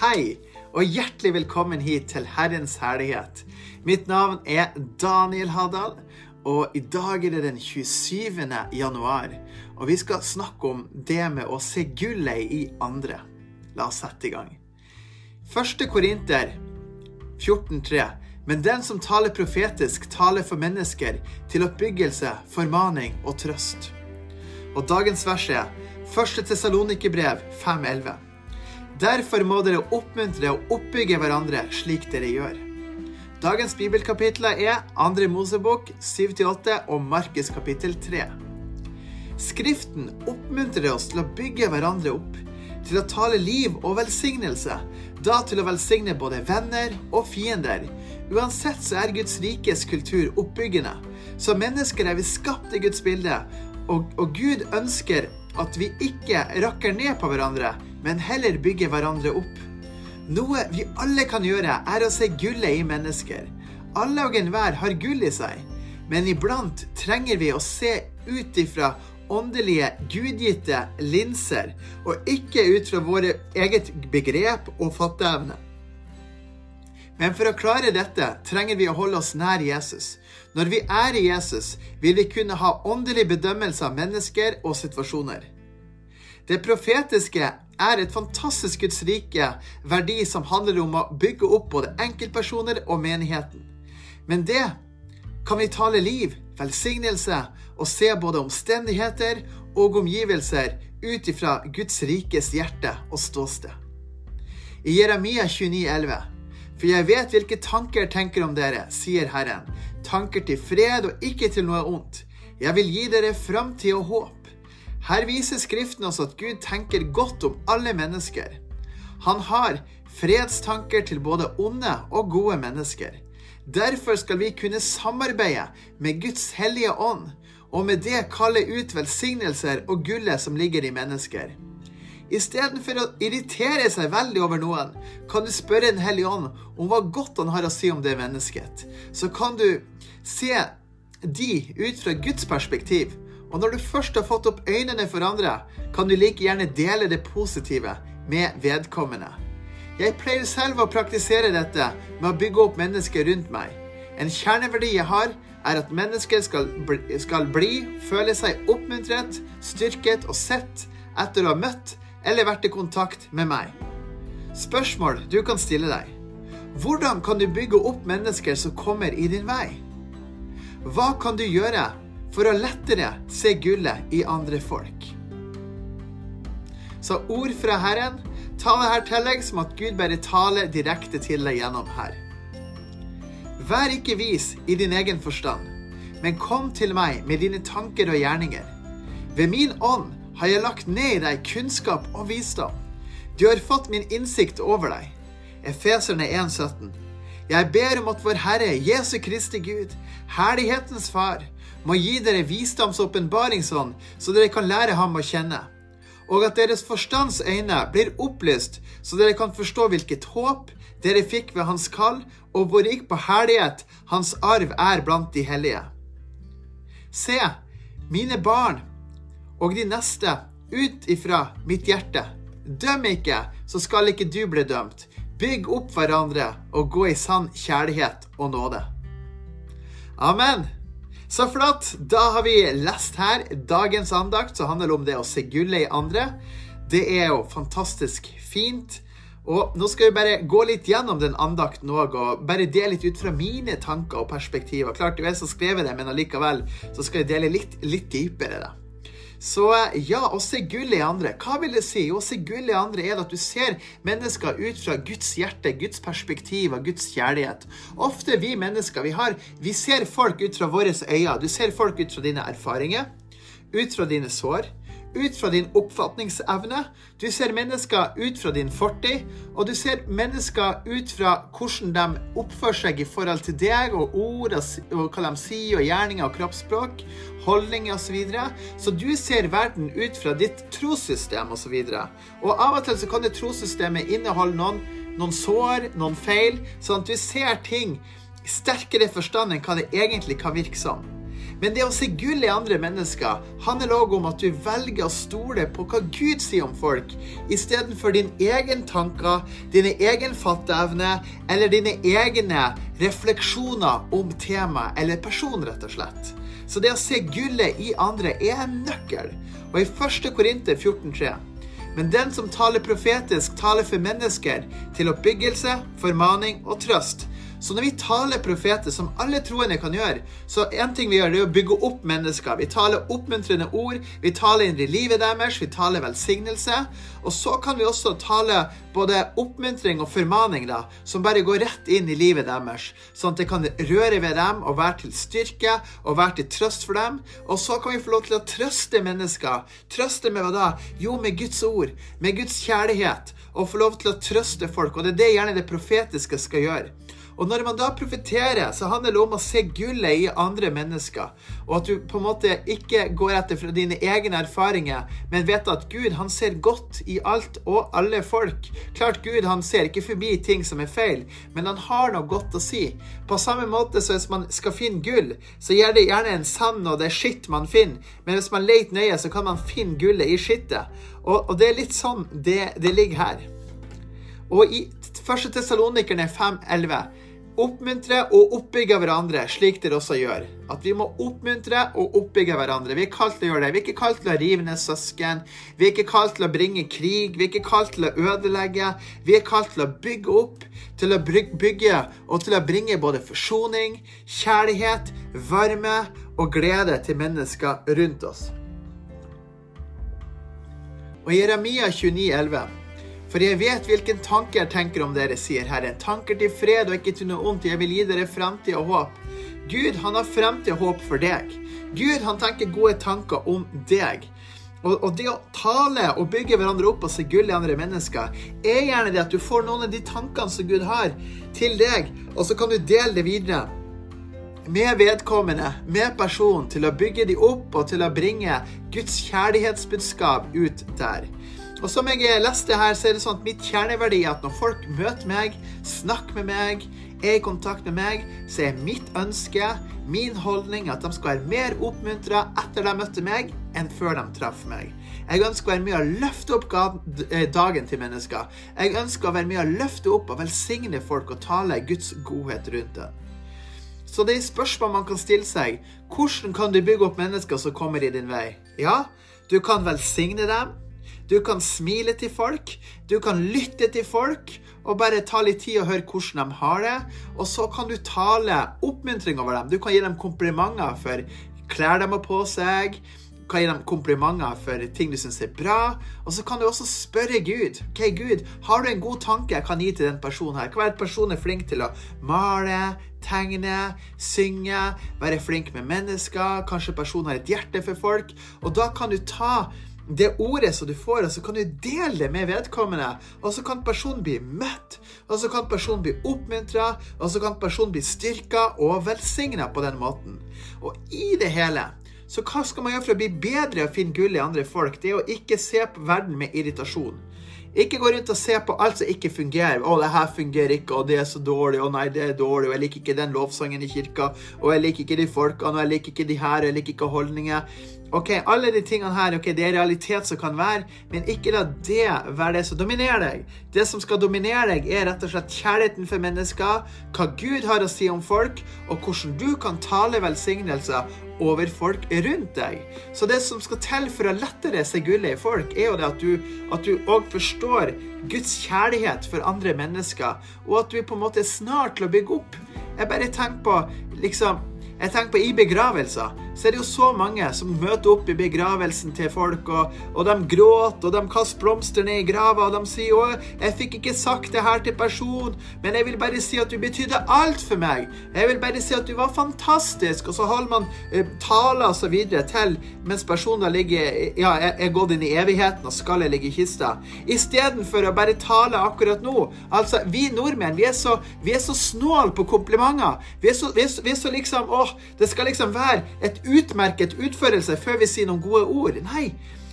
Hei, og hjertelig velkommen hit til Herrens herlighet. Mitt navn er Daniel Hadal, og i dag er det den 27. januar. Og vi skal snakke om det med å se gullet i andre. La oss sette i gang. Første Korinter 14,3. Men den som taler profetisk, taler for mennesker til oppbyggelse, formaning og trøst. Og dagens vers er 1. Tessalonikerbrev 5,11. Derfor må dere oppmuntre og oppbygge hverandre slik dere gjør. Dagens bibelkapitler er 2. Mosebok 7-8 og Markus kapittel 3. Skriften oppmuntrer oss til å bygge hverandre opp, til å tale liv og velsignelse, da til å velsigne både venner og fiender. Uansett så er Guds rikes kultur oppbyggende. Som mennesker er vi skapt i Guds bilde, og, og Gud ønsker at vi ikke rakker ned på hverandre, men heller bygge hverandre opp. Noe vi alle kan gjøre, er å se gullet i mennesker. Alle og enhver har gull i seg, men iblant trenger vi å se ut ifra åndelige, gudgitte linser, og ikke ut fra våre eget begrep og fatteevne. Men for å klare dette trenger vi å holde oss nær Jesus. Når vi er i Jesus, vil vi kunne ha åndelig bedømmelse av mennesker og situasjoner. Det profetiske er et fantastisk Guds rike verdi som handler om å bygge opp både enkeltpersoner og menigheten. Men det kan vi tale liv, velsignelse og se både omstendigheter og omgivelser ut ifra Guds rikes hjerte og ståsted. I Jeremia 29,11.: For jeg vet hvilke tanker jeg tenker om dere, sier Herren. Tanker til fred og ikke til noe ondt. Jeg vil gi dere framtid og håp. Her viser Skriften oss at Gud tenker godt om alle mennesker. Han har fredstanker til både onde og gode mennesker. Derfor skal vi kunne samarbeide med Guds hellige ånd, og med det kalle ut velsignelser og gullet som ligger i mennesker. Istedenfor å irritere seg veldig over noen, kan du spørre Den hellige ånd om hva godt han har å si om det mennesket. Så kan du se de ut fra Guds perspektiv og når du først har fått opp øynene for andre, kan du like gjerne dele det positive med vedkommende. Jeg pleier selv å praktisere dette med å bygge opp mennesker rundt meg. En kjerneverdi jeg har, er at mennesker skal bli, skal bli føle seg oppmuntret, styrket og sett etter å ha møtt eller vært i kontakt med meg. Spørsmål du kan stille deg. Hvordan kan du bygge opp mennesker som kommer i din vei? Hva kan du gjøre for å lettere se gullet i andre folk. Så ord fra Herren, ta det her til deg som at Gud bare taler direkte til deg gjennom her. Vær ikke vis i din egen forstand, men kom til meg med dine tanker og gjerninger. Ved min ånd har jeg lagt ned i deg kunnskap og visdom. Du har fått min innsikt over deg. Efeserne 1,17. Jeg ber om at vår Herre Jesu Kristi Gud, herlighetens Far, må gi dere visdomsåpenbaringsånd, så dere kan lære ham å kjenne. Og at deres forstands øyne blir opplyst, så dere kan forstå hvilket håp dere fikk ved hans kall, og hvor rik på herlighet hans arv er blant de hellige. Se, mine barn og de neste, ut ifra mitt hjerte. Døm ikke, så skal ikke du bli dømt. Bygg opp hverandre og gå i sann kjærlighet og nåde. Amen. Så flott. Da har vi lest her dagens andakt, som handler om det å se gullet i andre. Det er jo fantastisk fint. Og nå skal vi bare gå litt gjennom den andakten òg, og bare dele litt ut fra mine tanker og perspektiver. Klart, du er som skrevet det, men allikevel så skal jeg dele litt, litt dypere. da. Så ja, å se gull i andre. Hva vil det si? Å se gull i andre er at du ser mennesker ut fra Guds hjerte, Guds perspektiv og Guds kjærlighet. Ofte vi mennesker, vi, har, vi ser folk ut fra våre øyne. Du ser folk ut fra dine erfaringer, ut fra dine sår ut fra din oppfatningsevne. Du ser mennesker ut fra din fortid, og du ser mennesker ut fra hvordan de oppfører seg i forhold til deg, og ord og hva de sier, og gjerninger og kroppsspråk, holdninger osv. Så, videre. så du ser verden ut fra ditt trossystem osv. Og, så og av og til så kan det trossystemet inneholde noen, noen sår, noen feil, sånn at du ser ting sterkere forstand enn hva det egentlig kan virke som. Men det å se gull i andre mennesker handler òg om at du velger å stole på hva Gud sier om folk, istedenfor din egen tanker, dine egen fatteevne eller dine egne refleksjoner om tema eller person, rett og slett. Så det å se gullet i andre er en nøkkel. Og i 1. Korinter 14,3 men den som taler profetisk, taler for mennesker til oppbyggelse, formaning og trøst. Så når vi taler profeter, som alle troende kan gjøre, så en ting vi gjør, det er å bygge opp mennesker. Vi taler oppmuntrende ord, vi taler inn i livet deres, vi taler velsignelse. Og så kan vi også tale både oppmuntring og formaning, da, som bare går rett inn i livet deres. Sånn at det kan røre ved dem og være til styrke og være til trøst for dem. Og så kan vi få lov til å trøste mennesker. Trøste med hva da? Jo, med Guds ord, med Guds kjærlighet. Og få lov til å trøste folk. Og det er det gjerne det profetiske skal gjøre. Og når man da profeterer, så handler det om å se gullet i andre mennesker. Og at du på en måte ikke går etter fra dine egne erfaringer, men vet at Gud han ser godt i alt og alle folk. Klart Gud han ser ikke forbi ting som er feil, men han har noe godt å si. På samme måte så hvis man skal finne gull, så gjør det gjerne en sand og det er skitt man finner. Men hvis man leter nøye, så kan man finne gullet i skittet. Og, og det er litt sånn det, det ligger her. Og i 1. Tessalonikerne 5.11 Oppmuntre og oppbygge hverandre, slik dere også gjør. At vi må oppmuntre og oppbygge hverandre. Vi er kalt til å gjøre det. Vi er ikke kalt til å rive ned søsken. Vi er ikke kalt til å bringe krig. Vi er ikke kalt til å ødelegge. Vi er kalt til å bygge opp, til å bygge og til å bringe både forsoning, kjærlighet, varme og glede til mennesker rundt oss. Og Jeremia 29, 11 for jeg vet hvilken tanke jeg tenker om dere, sier Herren. Tanker til fred og ikke til noe ondt. Jeg vil gi dere fremtid og håp. Gud, han har fremtid og håp for deg. Gud, han tenker gode tanker om deg. Og, og, det å tale og bygge hverandre opp og se gull i andre mennesker, er gjerne det at du får noen av de tankene som Gud har, til deg, og så kan du dele det videre med vedkommende, med personen, til å bygge de opp og til å bringe Guds kjærlighetsbudskap ut der. Og som jeg leste her, så er det sånn at mitt kjerneverdi er at når folk møter meg, snakker med meg, er i kontakt med meg, så er mitt ønske, min holdning, at de skal være mer oppmuntra etter de møtte meg, enn før de traff meg. Jeg ønsker å være med å løfte opp eh, dagen til mennesker. Jeg ønsker å være med å løfte opp og velsigne folk og tale Guds godhet rundt det. Så det er spørsmål man kan stille seg. Hvordan kan du bygge opp mennesker som kommer i din vei? Ja, du kan velsigne dem. Du kan smile til folk, du kan lytte til folk og bare ta litt tid og høre hvordan de har det. Og så kan du tale oppmuntring over dem. Du kan gi dem komplimenter for klær de har på seg. Du kan gi dem komplimenter for ting du syns er bra. Og så kan du også spørre Gud. Ok, Gud, har du en god tanke jeg kan gi til den personen her? Hva er person er flink til å male, tegne, synge, være flink med mennesker? Kanskje personen har et hjerte for folk? Og da kan du ta det ordet som du får, og så kan du dele det med vedkommende. Og så kan personen bli møtt, og så kan personen bli oppmuntra, og så kan personen bli styrka og velsigna på den måten. Og i det hele så hva skal man gjøre for å bli bedre og finne gull i andre folk? Det er å ikke se på verden med irritasjon. Ikke gå rundt og se på alt som ikke fungerer. 'Å, det her fungerer ikke, og det er så dårlig', 'Å nei, det er dårlig', og 'jeg liker ikke den lovsangen i kirka', 'og jeg liker ikke de folkene', og 'jeg liker ikke de her', og 'jeg liker ikke holdninger'. Ok, Alle de tingene her ok, det er realitet som kan være, men ikke la det være det som dominerer deg. Det som skal dominere deg, er rett og slett kjærligheten for mennesker, hva Gud har å si om folk, og hvordan du kan tale velsignelser over folk rundt deg. Så det som skal til for å lettere se gullet i folk, er jo det at du òg forstår Guds kjærlighet for andre mennesker, og at du på en måte er snart til å bygge opp. Jeg bare tenker på liksom jeg tenker på I begravelser så er det jo så mange som møter opp i begravelsen til folk, og, og de gråter, og de kaster blomster ned i grava, og de sier 'Å, jeg fikk ikke sagt det her til personen, men jeg vil bare si at du betydde alt for meg'. 'Jeg vil bare si at du var fantastisk', og så holder man eh, taler og så videre til mens personen ligger ja, er gått inn i evigheten og skallet ligger i kista. Istedenfor å bare tale akkurat nå. Altså, vi nordmenn, vi er så, vi er så snål på komplimenter. Vi er så, vi er vi er så liksom Å, det skal liksom være et utmerket utførelse før vi sier noen gode ord. Nei,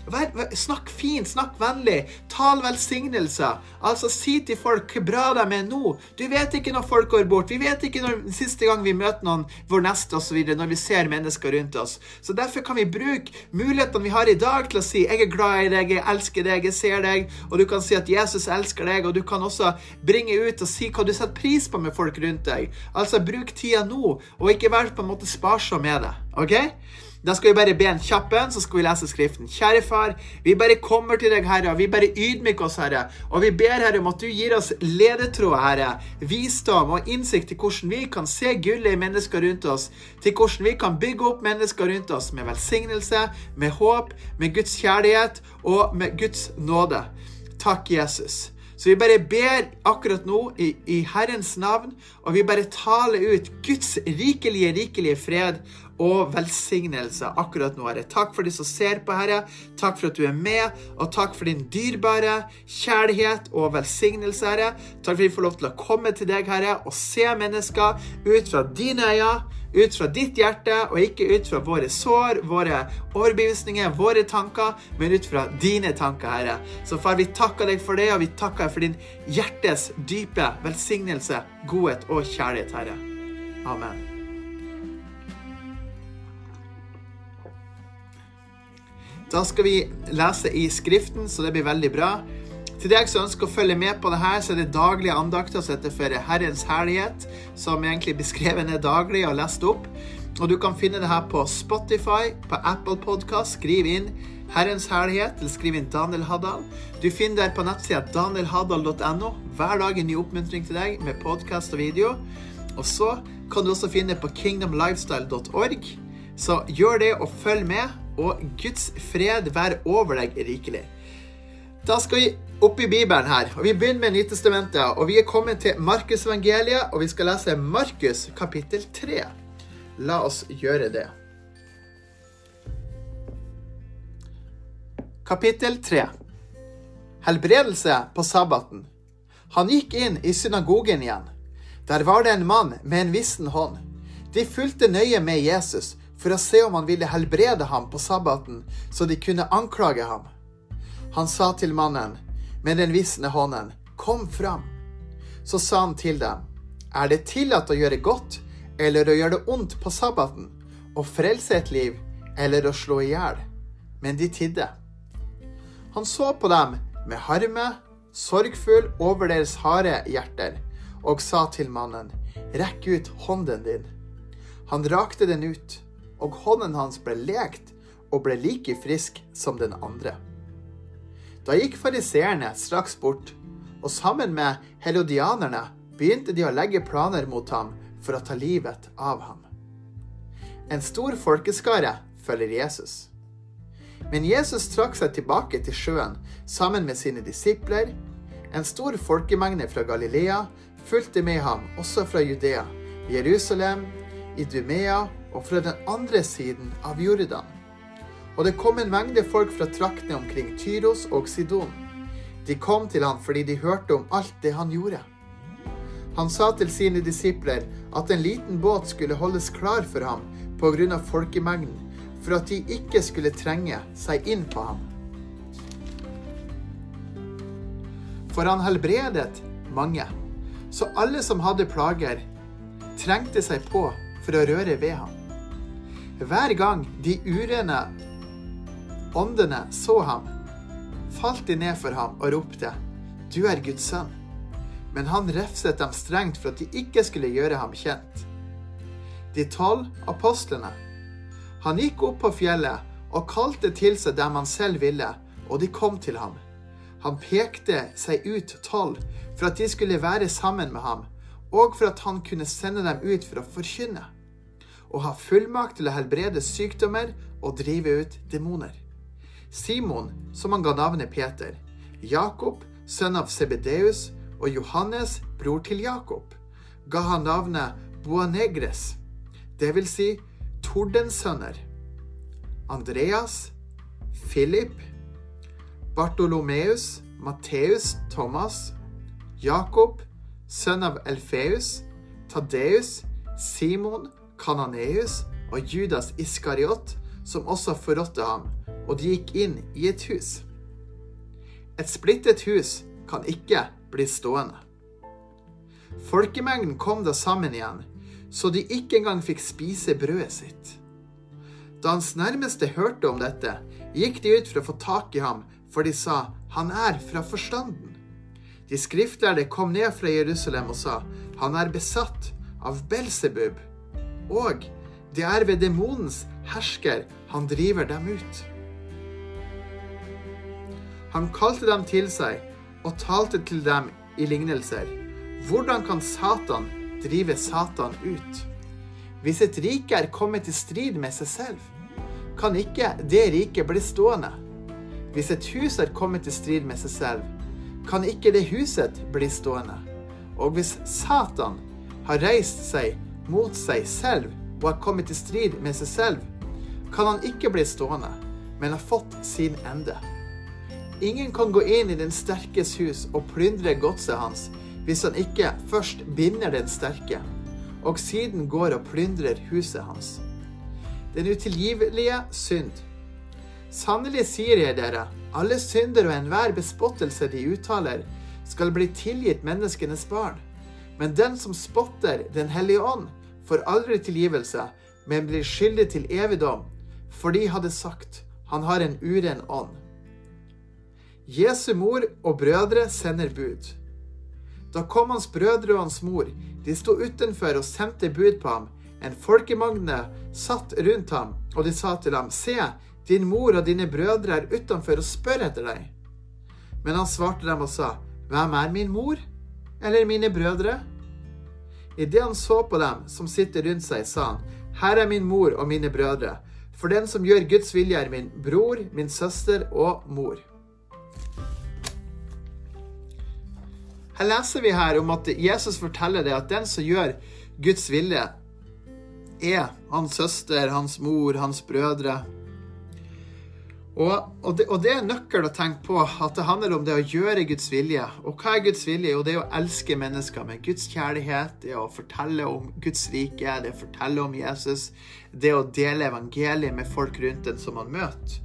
Vær, vær, snakk fint, snakk vennlig. Tal velsignelser. Altså, si til folk hvor bra de er nå. Du vet ikke når folk går bort. Vi vet ikke når siste gang vi møter noen, vår neste osv., når vi ser mennesker rundt oss. Så derfor kan vi bruke mulighetene vi har i dag til å si 'Jeg er glad i deg, jeg elsker deg, jeg ser deg', og du kan si at Jesus elsker deg, og du kan også bringe ut og si hva du setter pris på med folk rundt deg. Altså, bruk tida nå, og ikke vær på en måte sparsom med det. OK? Da skal vi bare be en kjapp bønn, så skal vi lese Skriften. Kjære far, vi bare kommer til deg, Herre, og vi bare ydmyker oss, Herre. Og vi ber, Herre, om at du gir oss ledetråd, Herre, visdom og innsikt til hvordan vi kan se gullet i mennesker rundt oss, til hvordan vi kan bygge opp mennesker rundt oss med velsignelse, med håp, med Guds kjærlighet og med Guds nåde. Takk, Jesus. Så vi bare ber akkurat nå i, i, Herrens navn, og vi bare taler ut Guds rikelige, rikelige fred og velsignelse akkurat nå, Herre. Takk for de som ser på, Herre. Takk for at du er med, og takk for din dyrebare kjærlighet og velsignelse, Herre. Takk for at vi får lov til å komme til deg, Herre, og se mennesker ut fra dine øyne ut fra ditt hjerte, og ikke ut fra våre sår, våre overbevisninger, våre tanker, men ut fra dine tanker, Herre. Så far, vi takker deg for det, og vi takker deg for din hjertes dype velsignelse, godhet og kjærlighet, Herre. Amen. Da skal vi lese i Skriften, så det blir veldig bra. Til deg som ønsker å følge med på det her, så er det daglige andakter som heter for Herrens herlighet, som egentlig beskrevet ned daglig og lest opp. Og du kan finne det her på Spotify, på Apple Podcast. Skriv inn 'Herrens herlighet', eller skriv inn 'Daniel Haddal'. Du finner det på nettsida danielhaddal.no. Hver dag en ny oppmuntring til deg med podkast og video. Og så kan du også finne det på kingdomlifestyle.org. Så gjør det og følg med, og Guds fred være over deg rikelig. Da skal vi opp i Bibelen her, og vi begynner med Nytestamentet. Og vi er kommet til Markusevangeliet, og vi skal lese Markus kapittel 3. La oss gjøre det. Kapittel 3. Helbredelse på sabbaten. Han gikk inn i synagogen igjen. Der var det en mann med en vissen hånd. De fulgte nøye med Jesus for å se om han ville helbrede ham på sabbaten, så de kunne anklage ham. Han sa til mannen med den visne hånden, Kom fram. Så sa han til dem, Er det tillatt å gjøre godt eller å gjøre det ondt på sabbaten, å frelse et liv eller å slå i hjel? Men de tidde. Han så på dem med harme, sorgfull over deres harde hjerter, og sa til mannen, Rekk ut hånden din. Han rakte den ut, og hånden hans ble lekt og ble like frisk som den andre. Da gikk fariseerne straks bort, og sammen med helodianerne begynte de å legge planer mot ham for å ta livet av ham. En stor folkeskare følger Jesus. Men Jesus trakk seg tilbake til sjøen sammen med sine disipler. En stor folkemengde fra Galilea fulgte med ham, også fra Judea, Jerusalem, Idumea og fra den andre siden av Jordan. Og det kom en mengde folk fra traktene omkring Tyros og Sidon. De kom til han fordi de hørte om alt det han gjorde. Han sa til sine disipler at en liten båt skulle holdes klar for ham pga. folkemengden, for at de ikke skulle trenge seg inn på ham. For han helbredet mange, så alle som hadde plager, trengte seg på for å røre ved ham. Hver gang de urene Åndene så ham, falt de ned for ham og ropte, Du er Guds sønn. Men han refset dem strengt for at de ikke skulle gjøre ham kjent. De tolv apostlene. Han gikk opp på fjellet og kalte til seg dem han selv ville, og de kom til ham. Han pekte seg ut tolv for at de skulle være sammen med ham, og for at han kunne sende dem ut for å forkynne, og ha fullmakt til å helbrede sykdommer og drive ut demoner. Simon, som han ga navnet Peter, Jakob, sønn av Sebedeus, og Johannes, bror til Jakob, ga han navnet Boanegres, vil si Tordensønner. Andreas, Philip, Bartolomeus, Matteus, Thomas, Jakob, sønn av Elfeus, Tadeus, Simon, Kananeus og Judas Iskariot, som også forrådte ham og de gikk inn i et hus. Et splittet hus kan ikke bli stående. Folkemengden kom da sammen igjen, så de ikke engang fikk spise brødet sitt. Da hans nærmeste hørte om dette, gikk de ut for å få tak i ham, for de sa, han er fra forstanden. De skriftlærde kom ned fra Jerusalem og sa, han er besatt av Belsebub, og det er ved demonens hersker han driver dem ut. Han kalte dem til seg og talte til dem i lignelser. Hvordan kan Satan drive Satan ut? Hvis et rike er kommet i strid med seg selv, kan ikke det riket bli stående. Hvis et hus er kommet i strid med seg selv, kan ikke det huset bli stående. Og hvis Satan har reist seg mot seg selv og har kommet i strid med seg selv, kan han ikke bli stående, men har fått sin ende. Ingen kan gå inn i den sterkes hus og plyndre godset hans hvis han ikke først binder den sterke, og siden går og plyndrer huset hans. Den utilgivelige synd. Sannelig sier jeg dere, alle synder og enhver bespottelse de uttaler, skal bli tilgitt menneskenes barn. Men den som spotter Den hellige ånd, får aldri tilgivelse, men blir skyldig til evig dom, for de hadde sagt, han har en uren ånd. Jesu mor og brødre sender bud. Da kom hans brødre og hans mor. De sto utenfor og sendte bud på ham. En folkemagne satt rundt ham, og de sa til ham, Se, din mor og dine brødre er utenfor og spør etter deg. Men han svarte dem og sa, Hvem er min mor? Eller mine brødre? Idet han så på dem som sitter rundt seg, sa han, Her er min mor og mine brødre. For den som gjør Guds vilje, er min bror, min søster og mor. Her leser vi her om at Jesus forteller det at den som gjør Guds vilje, er hans søster, hans mor, hans brødre. Og, og, det, og, det, er nøkkel å tenke på at det handler om det å gjøre Guds vilje. Og hva er Guds vilje? Jo, det er å elske mennesker med Guds kjærlighet. Det er å fortelle om Guds rike, det er å fortelle om Jesus. Det er å dele evangeliet med folk rundt en som man møter.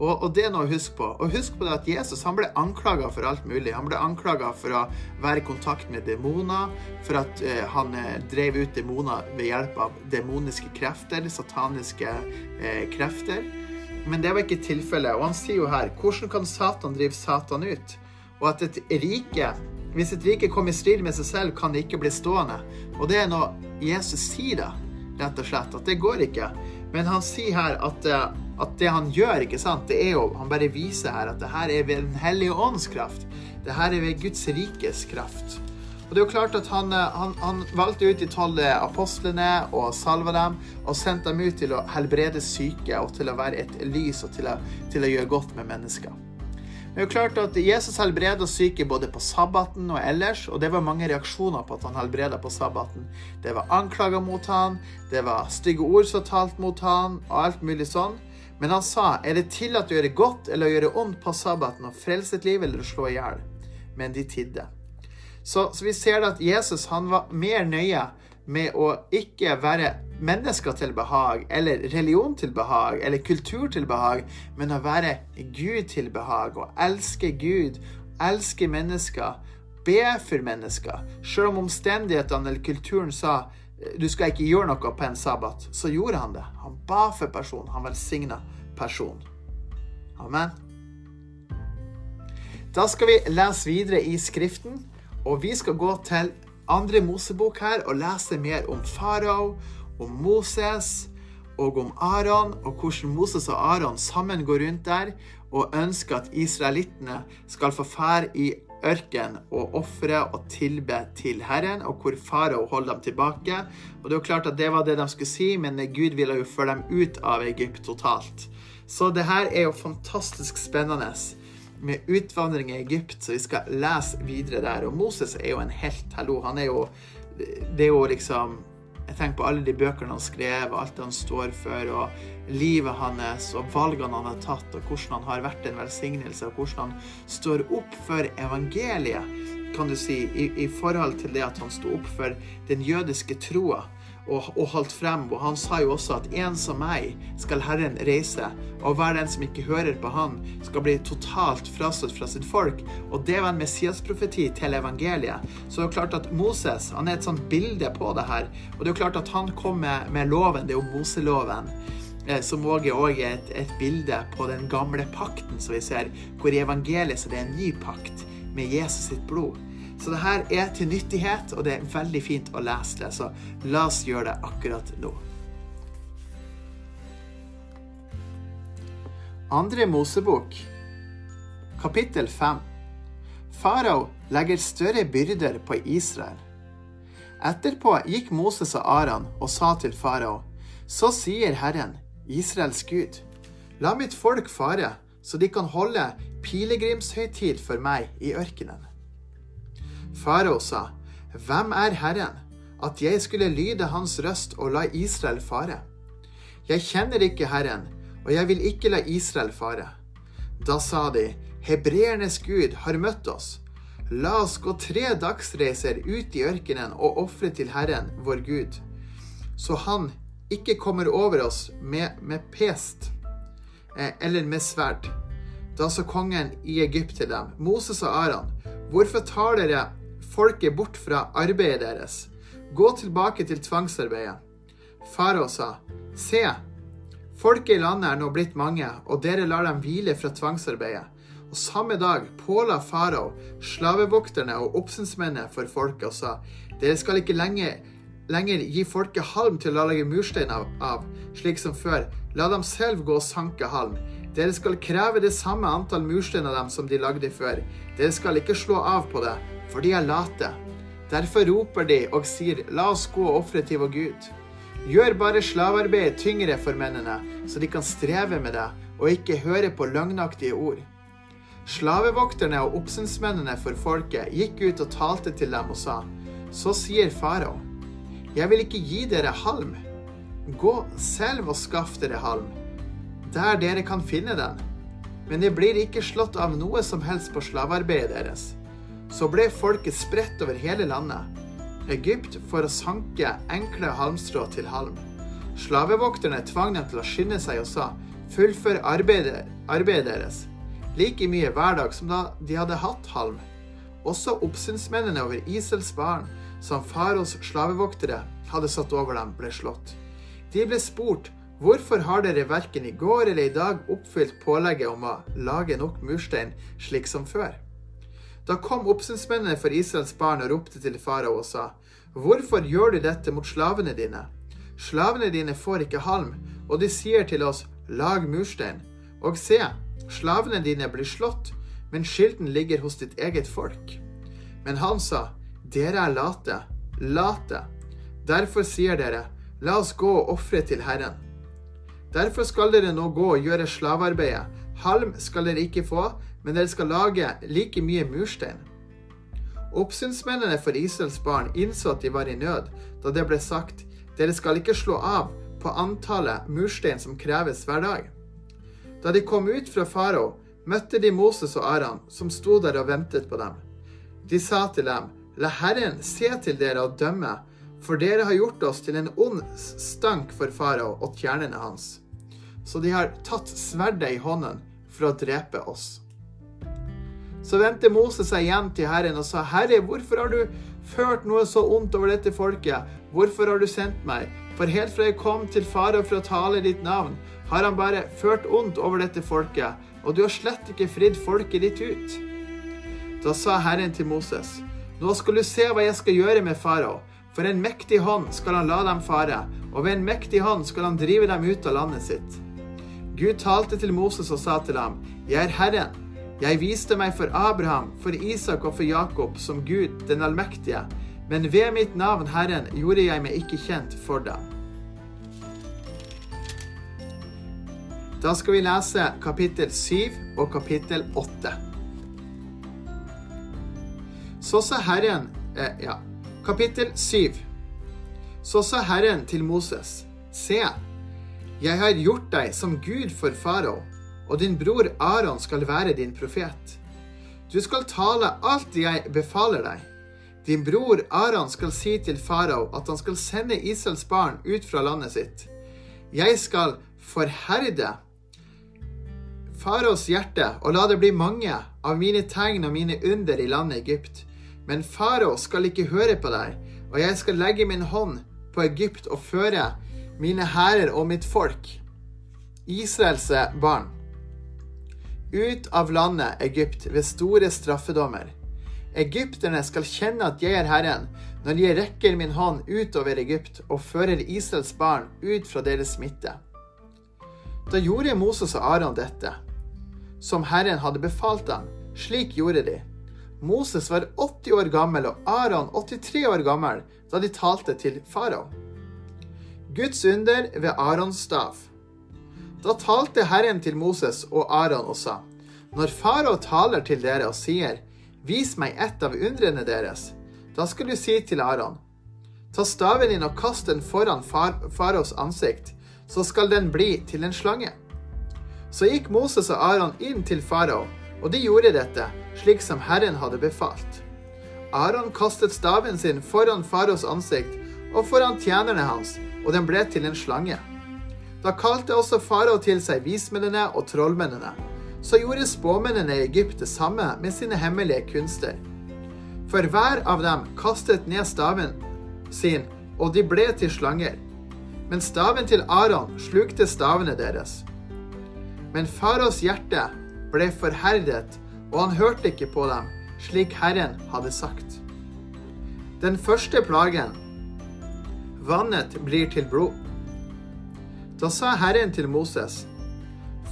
Og, og, det er noe å huske på. Og husk på det at Jesus han ble anklaga for alt mulig. Han ble anklaga for å være i kontakt med demoner, for at eh, han uh, drev ut demoner ved hjelp av demoniske krefter, sataniske eh, krefter. Men det var ikke tilfellet. Og han sier jo her hvordan kan Satan drive Satan ut? Og at et rike hvis et rike kommer i strid med seg selv, kan det ikke bli stående. Og det er noe Jesus sier, da, rett og slett. At det går ikke. Men han sier her at, eh, at, det han gjør, ikke sant, det er jo Han bare viser her at det her er ved Den hellige ånds kraft. Det her er ved Guds rikes kraft. Og det er jo klart at Han, eh, han, han valgte ut de tolv apostlene og salva dem og sendte dem ut til å helbrede syke og til å være et lys og til å, til å gjøre godt med mennesker. Det er jo klart at Jesus helbreda syke både på sabbaten og ellers, og det var mange reaksjoner på at han helbreda på sabbaten. Det var anklager mot han, det var stygge ord som talt mot han, og alt mulig sånn. Men han sa, er det tillatt å gjøre godt eller å gjøre ondt på sabbaten, og frelse et liv eller å slå i hjel? Men de tidde. Så, så, vi ser at Jesus han var mer nøye med å ikke være mennesker til behag, eller religion til behag, eller kultur til behag, men å være Gud til behag, og elske Gud, elske mennesker, be for mennesker. Selv om omstendighetene eller kulturen sa du skal ikke gjøre noe på en sabbat, så gjorde han det. Han ba for personen. Han velsigna personen. Amen. Da skal vi lese videre i Skriften, og vi skal gå til andre Mosebok her og lese mer om farao, om Moses og om Aron, og hvordan Moses og Aron sammen går rundt der og ønsker at israelittene skal få fære i ørken og ofre og tilbe til Herren, og hvor farao holder dem tilbake. Og det jo klart at det var det de skulle si, men Gud ville jo føre dem ut av Egypt totalt. Så det her er jo fantastisk spennende med utvandring i Egypt, så vi skal lese videre der. Og Moses er jo en helt. Hallo, han er jo Det er jo liksom Jeg tenker på alle de bøkene han skrev, og alt det han står for, og livet hans, og valgene han har tatt, og hvordan han har vært en velsignelse, og hvordan han står opp for evangeliet, kan du si, i, i forhold til det at han sto opp for den jødiske troa. Og, og, holdt frem. Og han sa jo også at en som meg skal Herren reise, og hver den som ikke hører på han, skal bli totalt frastøtt fra sitt folk. Og det var en Messias-profeti til evangeliet. Så det er klart at Moses han er et sånt bilde på det her. Og det er klart at han kom med, med loven, det er jo Moseloven. Eh, som òg er et, et, bilde på den gamle pakten som vi ser, hvor i evangeliet så det er en ny pakt med Jesus sitt blod. Så det her er til nyttighet, og det er veldig fint å lese det. Så la oss gjøre det akkurat nå. Andre Mosebok, kapittel 5. Farao legger større byrder på Israel. Etterpå gikk Moses og Aran og sa til farao, så sier Herren, Israels Gud, la mitt folk fare, så de kan holde pilegrimshøytid for meg i ørkenen. Farao sa, Hvem er Herren, at jeg skulle lyde hans røst og la Israel fare? Jeg kjenner ikke Herren, og jeg vil ikke la Israel fare. Da sa de, Hebreernes Gud har møtt oss. La oss gå tre dagsreiser ut i ørkenen og ofre til Herren, vår Gud, så han ikke kommer over oss med, med pest eh, eller med sverd. Da sa kongen i Egypt til dem, Moses og Aron, hvorfor tar dere folket bort fra arbeidet deres. Gå tilbake til tvangsarbeidet. Farao sa, Se, folket i landet er nå blitt mange, og dere lar dem hvile fra tvangsarbeidet. Og samme dag påla farao slavevokterne og oppsynsmennene for folket og sa, Dere skal ikke lenger, lenger gi folket halm til å lage murstein av, av, slik som før. La dem selv gå og sanke halm. Dere skal kreve det samme antall murstein av dem som de lagde før. Dere skal ikke slå av på det, for de er late. Derfor roper de og sier, la oss gå og ofre til vår Gud. Gjør bare slavearbeidet tyngre for mennene, så de kan streve med det og ikke høre på løgnaktige ord. Slavevokterne og oppsynsmennene for folket gikk ut og talte til dem og sa, så sier farao, jeg vil ikke gi dere halm. Gå selv og skaff dere halm, der dere kan finne den. Men det blir ikke slått av noe som helst på slavearbeidet deres så ble folket spredt over hele landet. Egypt for å sanke enkle halmstrå til halm. Slavevokterne tvang dem til å skynde seg og sa, fullfør arbeidet, arbeidet deres, like mye hver dag som da de hadde hatt halm. Også oppsynsmennene over Isels barn, som faros slavevoktere hadde satt over dem, ble slått. De ble spurt, hvorfor har dere verken i går eller i dag oppfylt pålegget om å lage nok murstein slik som før? Da kom oppsynsmennene for Israels barn og ropte til farao og sa, Hvorfor gjør du dette mot slavene dine? Slavene dine får ikke halm, og de sier til oss, Lag murstein. Og se, slavene dine blir slått, men skylden ligger hos ditt eget folk. Men han sa, Dere er late, late. Derfor sier dere, La oss gå og ofre til Herren. Derfor skal dere nå gå og gjøre slavearbeidet. Halm skal dere ikke få, men dere skal lage like mye murstein. Oppsynsmennene for Israels barn innså at de var i nød, da det ble sagt, dere skal ikke slå av på antallet murstein som kreves hver dag. Da de kom ut fra farao, møtte de Moses og Aran, som sto der og ventet på dem. De sa til dem, La Herren se til dere og dømme, for dere har gjort oss til en ond stank for farao og tjernene hans. Så de har tatt sverdet i hånden for å drepe oss. Så vendte Moses seg igjen til Herren og sa, Herre, hvorfor har du ført noe så ondt over dette folket? Hvorfor har du sendt meg? For helt fra jeg kom til farao for å tale ditt navn, har han bare ført ondt over dette folket, og du har slett ikke fridd folket ditt ut. Da sa Herren til Moses, nå skal du se hva jeg skal gjøre med farao. For en mektig hånd skal han la dem fare, og ved en mektig hånd skal han drive dem ut av landet sitt. Gud talte til Moses og sa til ham, Jeg er Herren, jeg viste meg for Abraham, for Isak og for Jakob som Gud den allmektige, men ved mitt navn, Herren, gjorde jeg meg ikke kjent for dem. Da skal vi lese kapittel 7 og kapittel 8. Så sa Herren eh, Ja, kapittel 7. Så sa Herren til Moses, Se, jeg har gjort deg som Gud for farao og din bror Aron skal være din profet. Du skal tale alt jeg befaler deg. Din bror Aron skal si til farao at han skal sende Israels barn ut fra landet sitt. Jeg skal forherde faraos hjerte og la det bli mange av mine tegn og mine under i landet Egypt. Men farao skal ikke høre på deg, og jeg skal legge min hånd på Egypt og føre mine hærer og mitt folk, Israels barn, ut av landet Egypt ved store straffedommer. Egypterne skal kjenne at jeg er Herren, når jeg rekker min hånd utover Egypt og fører Israels barn ut fra deres smitte. Da gjorde Moses og Aron dette, som Herren hadde befalt dem. Slik gjorde de. Moses var 80 år gammel og Aron 83 år gammel da de talte til farao. Guds under ved Arons stav. Da talte Herren til Moses og Aron og sa, Når farao taler til dere og sier, Vis meg ett av undrene deres. Da skal du si til Aron, ta staven din og kast den foran far faraos ansikt, så skal den bli til en slange. Så gikk Moses og Aron inn til farao, og de gjorde dette, slik som Herren hadde befalt. Aron kastet staven sin foran faraos ansikt og foran tjenerne hans, og den ble til en slange. Da kalte også farao til seg vismennene og trollmennene så gjorde spåmennene i Egypt det samme med sine hemmelige kunster. For hver av dem kastet ned staven sin, og de ble til slanger. Men staven til Aron slukte stavene deres. Men faraos hjerte ble forherdet, og han hørte ikke på dem, slik Herren hadde sagt. Den første plagen vannet blir til blod. Da sa Herren til Moses,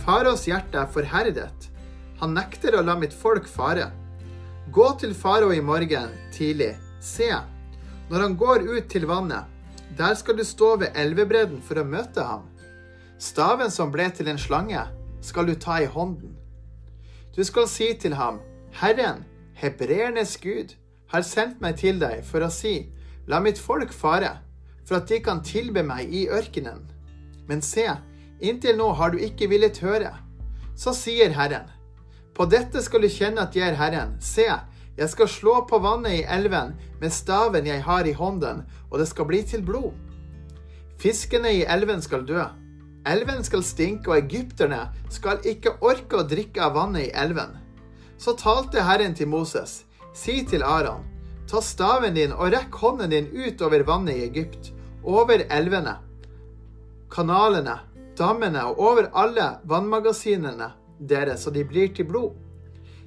Faraos hjerte er forherdet. Han nekter å la mitt folk fare. Gå til farao i morgen tidlig. Se, når han går ut til vannet, der skal du stå ved elvebredden for å møte ham. Staven som ble til en slange, skal du ta i hånden. Du skal si til ham, Herren, hebreernes Gud, har sendt meg til deg for å si, la mitt folk fare, for at de kan tilbe meg i ørkenen. Men se, Inntil nå har du ikke villet høre. Så sier Herren, på dette skal du kjenne at jeg er Herren. Se, jeg skal slå på vannet i elven med staven jeg har i hånden, og det skal bli til blod. Fiskene i elven skal dø. Elven skal stinke, og egypterne skal ikke orke å drikke av vannet i elven. Så talte Herren til Moses, si til Aron, ta staven din og rekk hånden din ut over vannet i Egypt, over elvene, kanalene dammene og over alle vannmagasinene deres, så de blir til blod.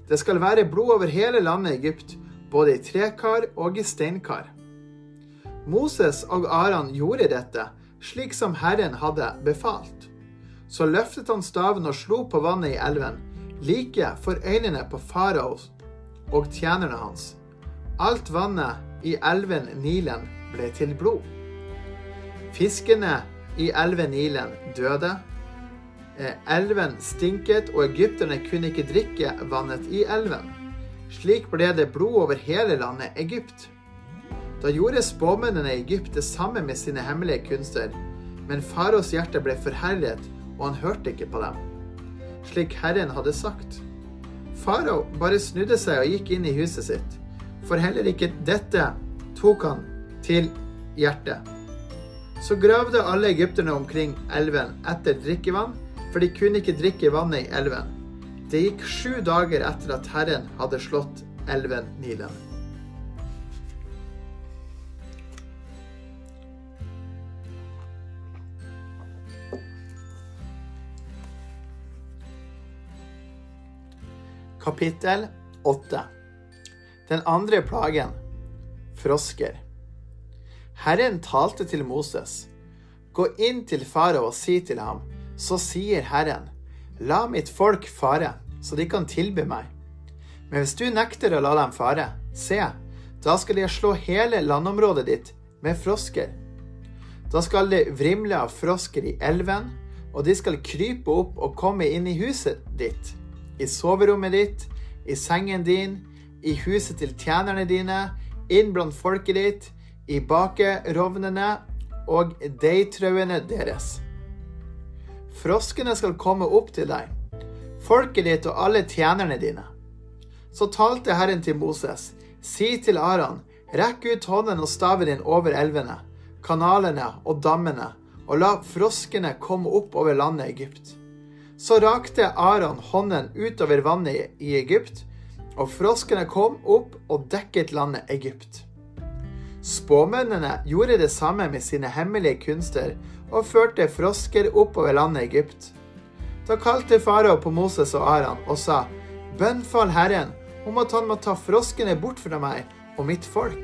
Det skal være blod over hele landet Egypt, både i trekar og i steinkar. Moses og Aran gjorde dette, slik som Herren hadde befalt. Så løftet han staven og slo på vannet i elven, like for øynene på farao og tjenerne hans. Alt vannet i elven Nilen ble til blod. Fiskene i elven Nilen døde. Eh, elven stinket, og egypterne kunne ikke drikke vannet i elven. Slik ble det blod over hele landet Egypt. Da gjorde spåmennene i Egypt det samme med sine hemmelige kunster, men faraos hjerte ble forherret, og han hørte ikke på dem, slik Herren hadde sagt. Farao bare snudde seg og gikk inn i huset sitt, for heller ikke dette tok han til hjertet. Så gravde alle egypterne omkring elven etter drikkevann, for de kunne ikke drikke vannet i elven. Det gikk sju dager etter at Herren hadde slått elven Nilen. Kapittel 8 Den andre plagen frosker. Herren talte til Moses. Gå inn til farao og si til ham, så sier Herren, la mitt folk fare, så de kan tilby meg. Men hvis du nekter å la dem fare, se, da skal jeg slå hele landområdet ditt med frosker. Da skal det vrimle av frosker i elven, og de skal krype opp og komme inn i huset ditt, i soverommet ditt, i sengen din, i huset til tjenerne dine, inn blant folket ditt, i bakerovnene og deigtrauene deres. Froskene skal komme opp til deg, folket ditt og alle tjenerne dine. Så talte Herren til Moses, si til Aran, Rekk ut hånden og staven din over elvene, kanalene og dammene, og la froskene komme opp over landet Egypt. Så rakte Aron hånden utover vannet i Egypt, og froskene kom opp og dekket landet Egypt. Spåmennene gjorde det samme med sine hemmelige kunster og førte frosker oppover landet Egypt. Da kalte farao på Moses og Aran og sa, Bønnfall Herren om at han må ta froskene bort fra meg og mitt folk.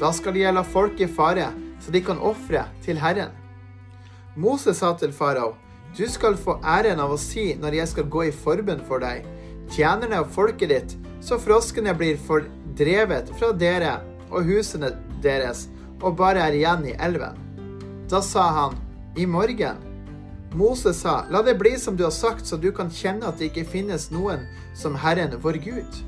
Da skal jeg la folket fare, så de kan ofre til Herren. Moses sa til farao, du skal få æren av å si når jeg skal gå i forbønn for deg, tjenerne og folket ditt, så froskene blir fordrevet fra dere og husene deres og bare er igjen i elven. Da sa han, i morgen. Moses sa, la det bli som du har sagt, så du kan kjenne at det ikke finnes noen som Herren vår Gud.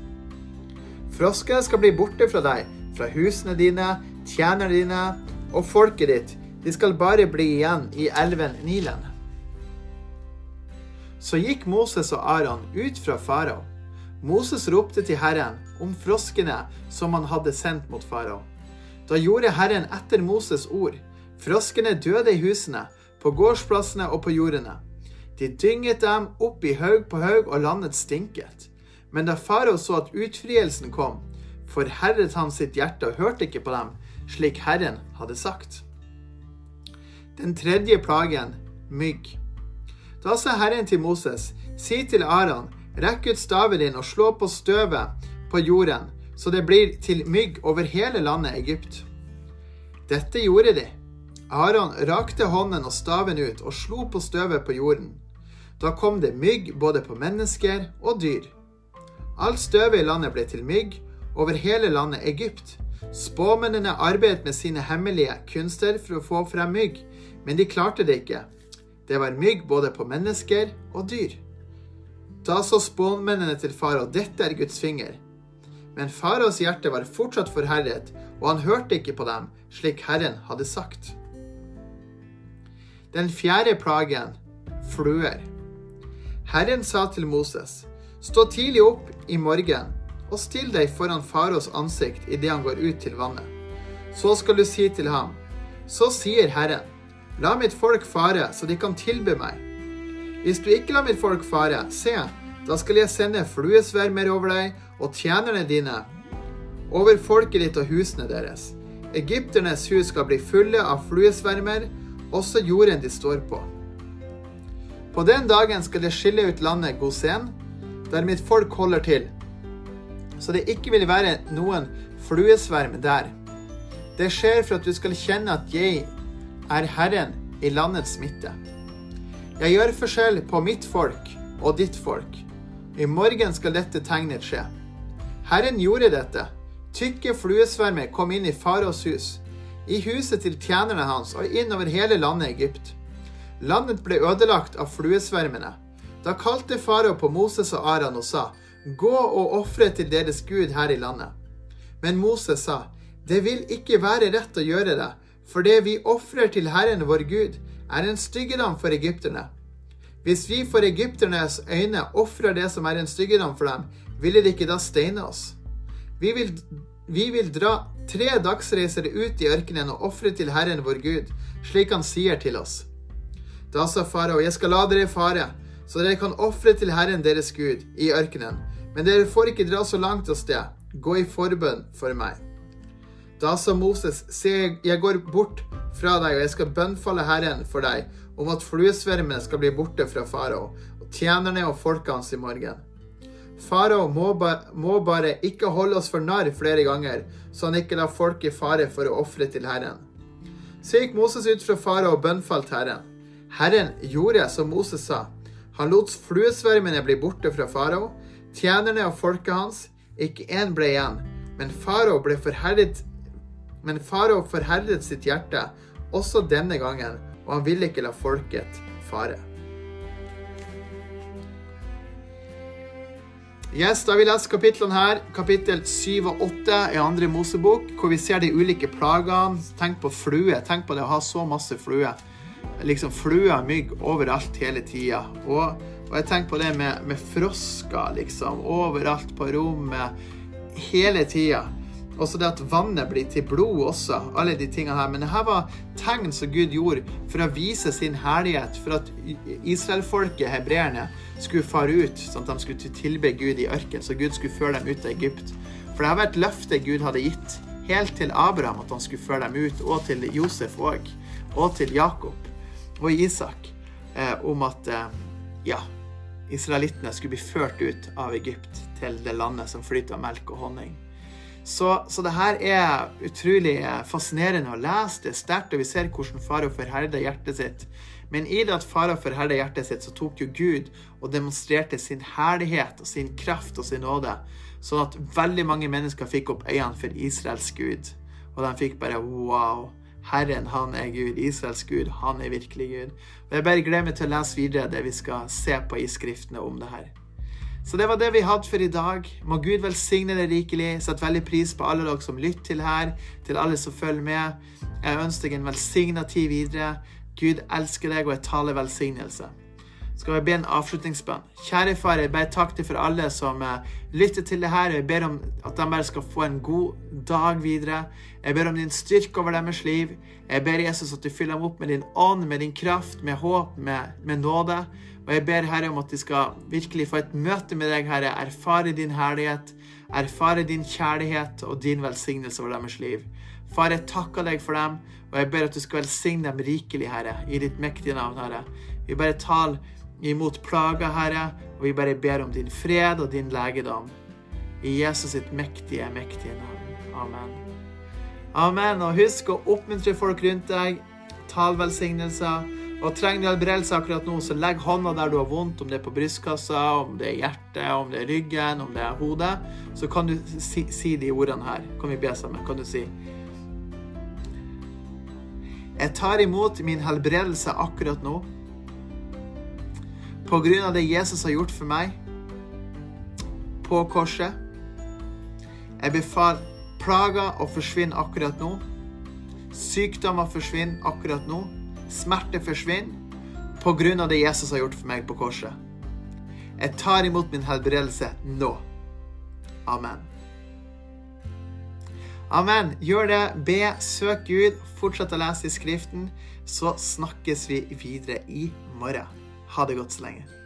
Froskene skal bli borte fra deg, fra husene dine, tjenerne dine og folket ditt. De skal bare bli igjen i elven Nilen. Så gikk Moses og Aron ut fra farao. Moses ropte til Herren om froskene som han hadde sendt mot farao. Da gjorde Herren etter Moses ord. Froskene døde i husene, på gårdsplassene og på jordene. De dynget dem opp i haug på haug, og landet stinket. Men da farao så at utfrielsen kom, forherret han sitt hjerte og hørte ikke på dem, slik Herren hadde sagt. Den tredje plagen mygg. Da sa Herren til Moses, si til Aron, rekk ut staven din og slå på støvet på jorden, så det blir til mygg over hele landet Egypt. Dette gjorde de. Aron rakte hånden og staven ut og slo på støvet på jorden. Da kom det mygg både på mennesker og dyr. Alt støvet i landet ble til mygg over hele landet Egypt. Spåmennene arbeidet med sine hemmelige kunster for å få frem mygg, men de klarte det ikke. Det var mygg både på mennesker og dyr. Da så spåmennene til farao, dette er Guds finger. Men faraos hjerte var fortsatt forherret, og han hørte ikke på dem, slik Herren hadde sagt. Den fjerde plagen, fluer. Herren sa til Moses, stå tidlig opp i morgen og still deg foran faraos ansikt idet han går ut til vannet. Så skal du si til ham, så sier Herren, la mitt folk fare, så de kan tilbe meg. Hvis du ikke lar mitt folk fare, se, da skal jeg sende fluesvermer over deg og tjenerne dine over folket ditt og husene deres. Egypternes hus skal bli fulle av fluesvermer, også jorden de står på. På den dagen skal jeg skille ut landet Gosen, der mitt folk holder til, så det ikke vil være noen fluesverm der. Det skjer for at du skal kjenne at jeg er Herren i landets midte. Jeg gjør forskjell på mitt folk og ditt folk. I morgen skal dette tegnet skje. Herren gjorde dette. Tykke fluesvermer kom inn i faraos hus, i huset til tjenerne hans og inn over hele landet Egypt. Landet ble ødelagt av fluesvermene. Da kalte farao på Moses og Aran og sa, Gå og ofre til deres Gud her i landet. Men Moses sa, Det vil ikke være rett å gjøre det, for det vi ofrer til Herren vår Gud, er en styggedom for egypterne. Hvis vi for egypternes øyne ofrer det som er en styggedom for dem, ville de ikke da steine oss? Vi vil, vi vil dra tre dagsreiser ut i ørkenen og ofre til Herren vår Gud, slik han sier til oss. Da sa farao, jeg skal la dere fare, så dere kan ofre til Herren deres Gud i ørkenen, men dere får ikke dra så langt av sted. Gå i forbønn for meg. Da sa Moses, se, jeg går bort fra deg, og jeg skal bønnfalle Herren for deg om at fluesvermene skal bli borte fra farao, og tjenerne og folket hans i morgen. Farao må, ba, må, bare ikke holde oss for narr flere ganger, så han ikke lar folk i fare for å ofre til Herren. Så gikk Moses ut fra farao og bønnfalt Herren. Herren gjorde som Moses sa. Han lot fluesvermene bli borte fra farao, tjenerne og folket hans, ikke én ble igjen, men farao forherdet men farao forherdet sitt hjerte også denne gangen, og han ville ikke la folket fare. Yes, da har vi lest kapitlene her. Kapittel 7 og 8 i andre Mosebok, hvor vi ser de ulike plagene. Tenk på flue. Tenk på det å ha så masse flue. Liksom fluer, mygg overalt hele tida. Og, og, jeg tenker på det med, med frosker, liksom. Overalt på rommet. Hele tida. Også det at vannet blir til blod også. Alle de tingene her. Men dette var tegn som Gud gjorde for å vise sin herlighet. For at israelfolket, hebreerne, skulle fare ut, sånn at de skulle tilbe Gud i ørkenen. Så Gud skulle føre dem ut av Egypt. For det var et løfte Gud hadde gitt helt til Abraham at han skulle føre dem ut, og til Josef òg. Og til Jakob og Isak. Eh, om at eh, ja, israelittene skulle bli ført ut av Egypt til det landet som flyter av melk og honning. Så, så det her er utrolig fascinerende å lese. Det er sterkt, og vi ser hvordan farao forherder hjertet sitt. Men i det at farao forherder hjertet sitt, så tok jo Gud og demonstrerte sin herlighet og sin kraft og sin nåde, sånn at veldig mange mennesker fikk opp øynene for Israels Gud. Og de fikk bare wow. Herren, han er Gud. Israels Gud, han er virkelig Gud. Og Jeg bare gleder meg til å lese videre det vi skal se på i Skriftene om det her. Så det var det vi hadde for i dag. Må Gud velsigne deg rikelig. Sett veldig pris på alle dere som lytter til her, til alle som følger med. Jeg ønsker deg en velsigna tid videre. Gud elsker deg, og jeg taler velsignelse. Skal vi be en avslutningsbønn? Kjære far, jeg ber takk til for alle som uh, lytter til det her. Jeg ber om at de bare skal få en god dag videre. Jeg ber om din styrke over deres liv. Jeg ber Jesus at du fyller dem opp med din ånd, med din kraft, med håp, med, med nåde. Og jeg ber Herre om at de skal virkelig få et møte med deg, Herre. Erfare din herlighet, erfare din kjærlighet og din velsignelse over deres liv. Far, jeg takker deg for dem, og jeg ber at du skal velsigne dem rikelig, Herre, i ditt mektige navn, Herre. Vi bare tal imot plager, Herre, og vi bare ber om din fred og din legedom. I Jesus sitt mektige, mektige navn. Amen. Amen. Og husk å oppmuntre folk rundt deg. Tal velsignelser. Og trenger du helbredelse akkurat nå, så legg hånda der du har vondt, om det er på brystkassa, om det er hjertet, om det er ryggen, om det er hodet. Så kan du si, si de ordene her. Kan vi be sammen? Kan du si Jeg tar imot min helbredelse akkurat nå. På grunn av det Jesus har gjort for meg på korset. Jeg befaler plager å forsvinne akkurat nå. Sykdommer forsvinner akkurat nå smerte forsvinner på grunn av det Jesus har gjort for meg på korset. Jeg tar imot min helbredelse nå. Amen. Amen. Gjør det. Be, søk Gud, fortsett å lese i Skriften. Så snakkes vi videre i morgen. Ha det godt så lenge.